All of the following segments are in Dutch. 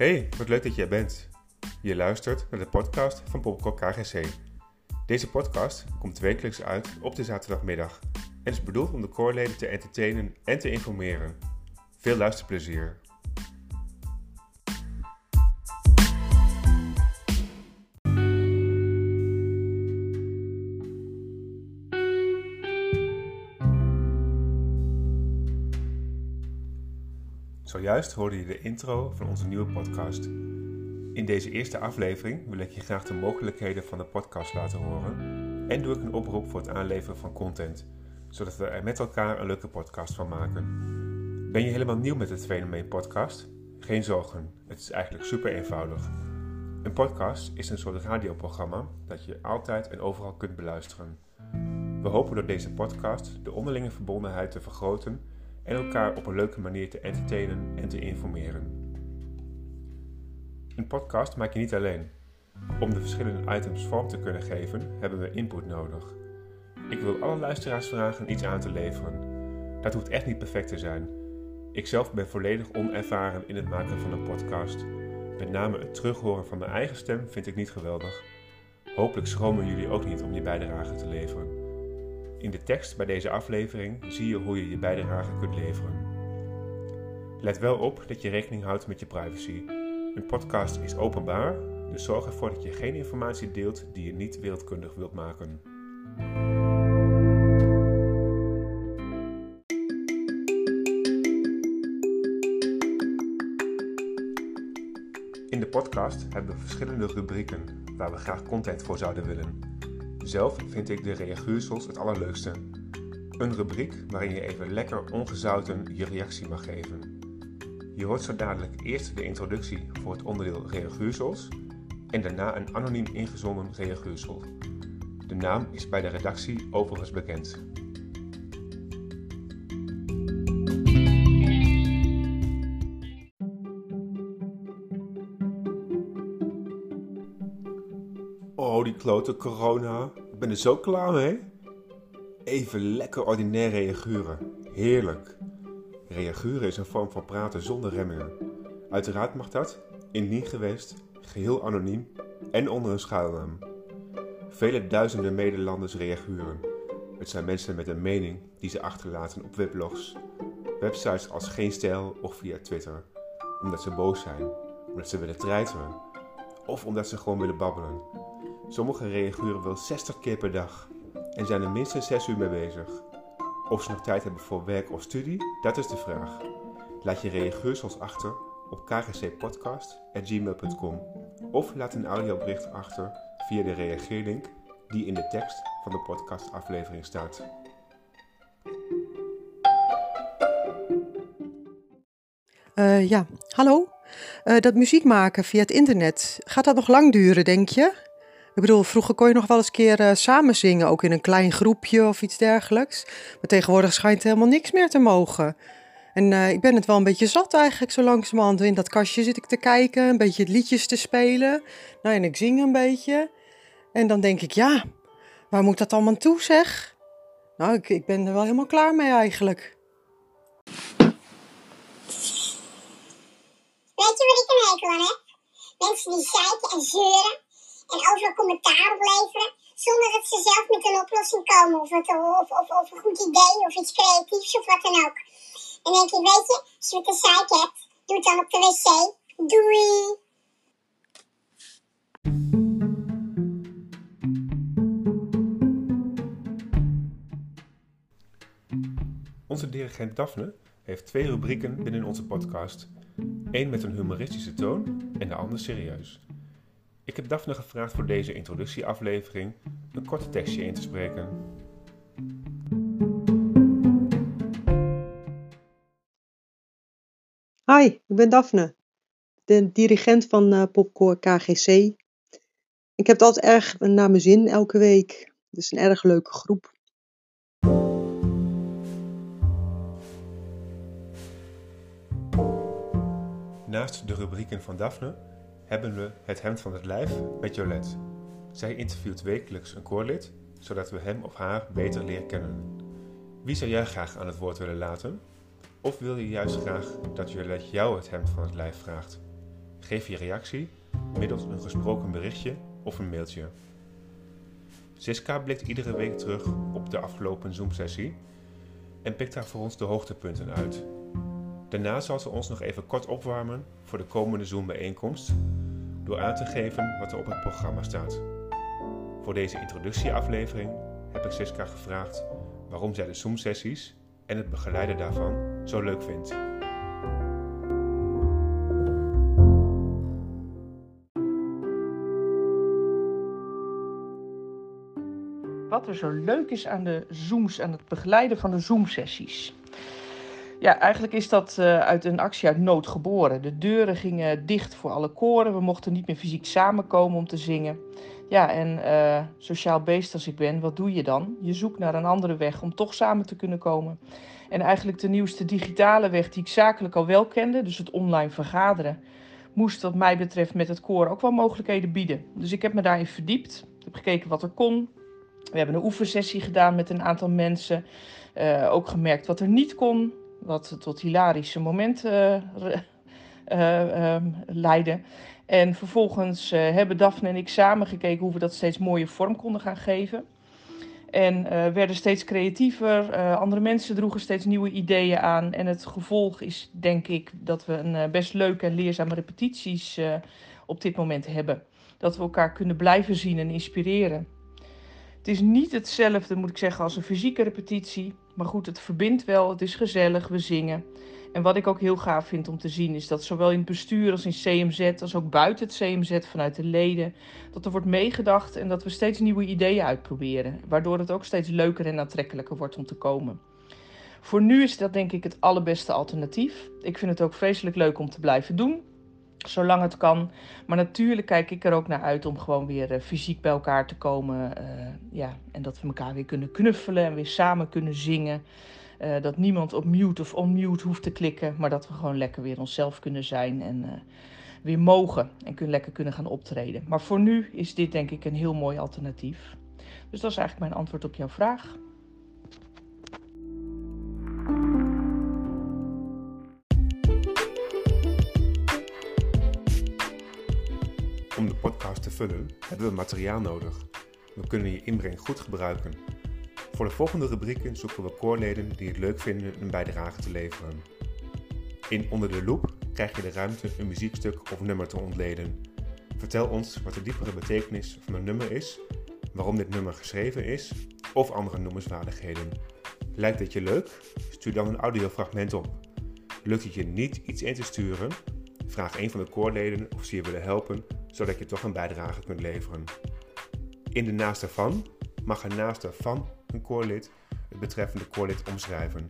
Hey, wat leuk dat jij bent. Je luistert naar de podcast van Popcorn KGC. Deze podcast komt wekelijks uit op de zaterdagmiddag en is bedoeld om de koorleden te entertainen en te informeren. Veel luisterplezier. Zojuist hoorde je de intro van onze nieuwe podcast. In deze eerste aflevering wil ik je graag de mogelijkheden van de podcast laten horen en doe ik een oproep voor het aanleveren van content, zodat we er met elkaar een leuke podcast van maken. Ben je helemaal nieuw met het fenomeen podcast? Geen zorgen, het is eigenlijk super eenvoudig. Een podcast is een soort radioprogramma dat je altijd en overal kunt beluisteren. We hopen door deze podcast de onderlinge verbondenheid te vergroten en elkaar op een leuke manier te entertainen en te informeren. Een podcast maak je niet alleen. Om de verschillende items vorm te kunnen geven, hebben we input nodig. Ik wil alle luisteraars vragen iets aan te leveren. Dat hoeft echt niet perfect te zijn. Ik zelf ben volledig onervaren in het maken van een podcast. Met name het terughoren van mijn eigen stem vind ik niet geweldig. Hopelijk schromen jullie ook niet om je bijdrage te leveren. In de tekst bij deze aflevering zie je hoe je je bijdrage kunt leveren. Let wel op dat je rekening houdt met je privacy. Een podcast is openbaar, dus zorg ervoor dat je geen informatie deelt die je niet wereldkundig wilt maken. In de podcast hebben we verschillende rubrieken waar we graag content voor zouden willen. Zelf vind ik de reaguursels het allerleukste. Een rubriek waarin je even lekker ongezouten je reactie mag geven. Je hoort zo dadelijk eerst de introductie voor het onderdeel reaguursels en daarna een anoniem ingezonden reaguursel. De naam is bij de redactie overigens bekend. Oh, die klote corona. Ik ben er zo klaar mee. Even lekker ordinair reaguren. Heerlijk. Reaguren is een vorm van praten zonder remmingen. Uiteraard mag dat, indien geweest, geheel anoniem en onder een schuilnaam. Vele duizenden Nederlanders reaguren. Het zijn mensen met een mening die ze achterlaten op weblogs, websites als Geen Stijl of via Twitter. Omdat ze boos zijn, omdat ze willen treiteren of omdat ze gewoon willen babbelen. Sommigen reageren wel 60 keer per dag en zijn er minstens 6 uur mee bezig. Of ze nog tijd hebben voor werk of studie, dat is de vraag. Laat je reageursels achter op kgcpodcast.gmail.com of laat een audiobericht achter via de reageerlink die in de tekst van de podcastaflevering staat. Uh, ja, hallo. Uh, dat muziek maken via het internet, gaat dat nog lang duren, denk je? Ik bedoel, vroeger kon je nog wel eens een keer uh, samen zingen, ook in een klein groepje of iets dergelijks. Maar tegenwoordig schijnt helemaal niks meer te mogen. En uh, ik ben het wel een beetje zat eigenlijk, zo langzamerhand. In dat kastje zit ik te kijken, een beetje liedjes te spelen. Nou, en ik zing een beetje. En dan denk ik, ja, waar moet dat allemaal toe, zeg? Nou, ik, ik ben er wel helemaal klaar mee eigenlijk. Weet je wat ik een hekel heb? Mensen die zeiken en zeuren en overal commentaar op leveren, zonder dat ze zelf met een oplossing komen of, het, of, of, of een goed idee of iets creatiefs of wat dan ook. En denk je, weet je, als je een zeik hebt, doe het dan op de wc. Doei! Onze dirigent Daphne heeft twee rubrieken binnen onze podcast. Eén met een humoristische toon en de ander serieus. Ik heb Daphne gevraagd voor deze introductieaflevering een kort tekstje in te spreken. Hi, ik ben Daphne, de dirigent van uh, Popcore KGC. Ik heb het altijd erg naar mijn zin elke week. Het is een erg leuke groep. Naast de rubrieken van Daphne hebben we het hemd van het lijf met Jolette. Zij interviewt wekelijks een koorlid, zodat we hem of haar beter leren kennen. Wie zou jij graag aan het woord willen laten? Of wil je juist graag dat Jolette jou het hemd van het lijf vraagt? Geef je reactie middels een gesproken berichtje of een mailtje. Siska blikt iedere week terug op de afgelopen Zoom-sessie en pikt daar voor ons de hoogtepunten uit. Daarna zal ze ons nog even kort opwarmen voor de komende Zoom-bijeenkomst door aan te geven wat er op het programma staat. Voor deze introductieaflevering heb ik Siska gevraagd waarom zij de Zoom-sessies en het begeleiden daarvan zo leuk vindt. wat er zo leuk is aan de Zooms, aan het begeleiden van de Zoom-sessies. Ja, eigenlijk is dat uh, uit een actie uit nood geboren. De deuren gingen dicht voor alle koren. We mochten niet meer fysiek samenkomen om te zingen. Ja, en uh, sociaal beest als ik ben, wat doe je dan? Je zoekt naar een andere weg om toch samen te kunnen komen. En eigenlijk de nieuwste digitale weg die ik zakelijk al wel kende, dus het online vergaderen, moest wat mij betreft met het koor ook wel mogelijkheden bieden. Dus ik heb me daarin verdiept. Ik heb gekeken wat er kon, we hebben een oefensessie gedaan met een aantal mensen. Uh, ook gemerkt wat er niet kon, wat tot hilarische momenten uh, uh, um, leidde. En vervolgens hebben Daphne en ik samen gekeken hoe we dat steeds mooier vorm konden gaan geven. En werden steeds creatiever. andere mensen droegen steeds nieuwe ideeën aan. En het gevolg is, denk ik, dat we een best leuke en leerzame repetities op dit moment hebben. Dat we elkaar kunnen blijven zien en inspireren. Het is niet hetzelfde, moet ik zeggen, als een fysieke repetitie. Maar goed, het verbindt wel. Het is gezellig, we zingen. En wat ik ook heel gaaf vind om te zien, is dat zowel in het bestuur als in CMZ, als ook buiten het CMZ vanuit de leden, dat er wordt meegedacht en dat we steeds nieuwe ideeën uitproberen. Waardoor het ook steeds leuker en aantrekkelijker wordt om te komen. Voor nu is dat denk ik het allerbeste alternatief. Ik vind het ook vreselijk leuk om te blijven doen zolang het kan. Maar natuurlijk kijk ik er ook naar uit om gewoon weer uh, fysiek bij elkaar te komen. Uh, ja, en dat we elkaar weer kunnen knuffelen en weer samen kunnen zingen. Uh, dat niemand op mute of onmute hoeft te klikken, maar dat we gewoon lekker weer onszelf kunnen zijn en weer mogen en kunnen, lekker kunnen gaan optreden. Maar voor nu is dit denk ik een heel mooi alternatief. Dus dat is eigenlijk mijn antwoord op jouw vraag. Hebben we materiaal nodig. We kunnen je inbreng goed gebruiken. Voor de volgende rubrieken zoeken we koorleden die het leuk vinden een bijdrage te leveren. In Onder de Loop krijg je de ruimte een muziekstuk of nummer te ontleden. Vertel ons wat de diepere betekenis van een nummer is, waarom dit nummer geschreven is of andere noemenswaardigheden. Lijkt het je leuk? Stuur dan een audiofragment op. Lukt het je niet iets in te sturen? Vraag een van de koorleden of ze je willen helpen zodat je toch een bijdrage kunt leveren. In de naaste van mag een naaste van een koorlid het betreffende koorlid omschrijven.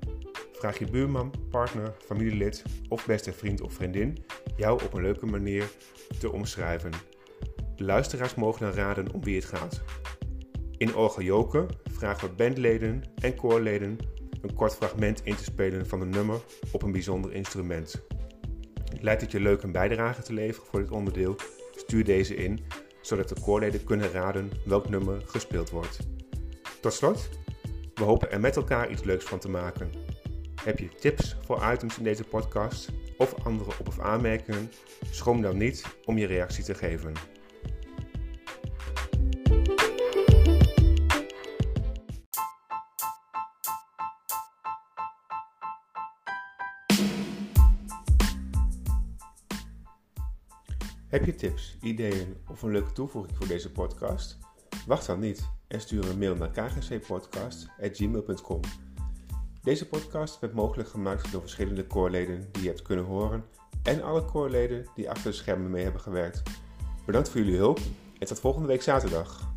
Vraag je buurman, partner, familielid of beste vriend of vriendin jou op een leuke manier te omschrijven. Luisteraars mogen dan raden om wie het gaat. In Orgeljoken vragen we bandleden en koorleden een kort fragment in te spelen van een nummer op een bijzonder instrument. Lijkt het je leuk een bijdrage te leveren voor dit onderdeel? Stuur deze in, zodat de koorleden kunnen raden welk nummer gespeeld wordt. Tot slot, we hopen er met elkaar iets leuks van te maken. Heb je tips voor items in deze podcast of andere op- of aanmerkingen? Schroom dan niet om je reactie te geven. Heb je tips, ideeën of een leuke toevoeging voor deze podcast? Wacht dan niet en stuur een mail naar kgcpodcast.gmail.com. Deze podcast werd mogelijk gemaakt door verschillende koorleden die je hebt kunnen horen en alle koorleden die achter de schermen mee hebben gewerkt. Bedankt voor jullie hulp en tot volgende week zaterdag.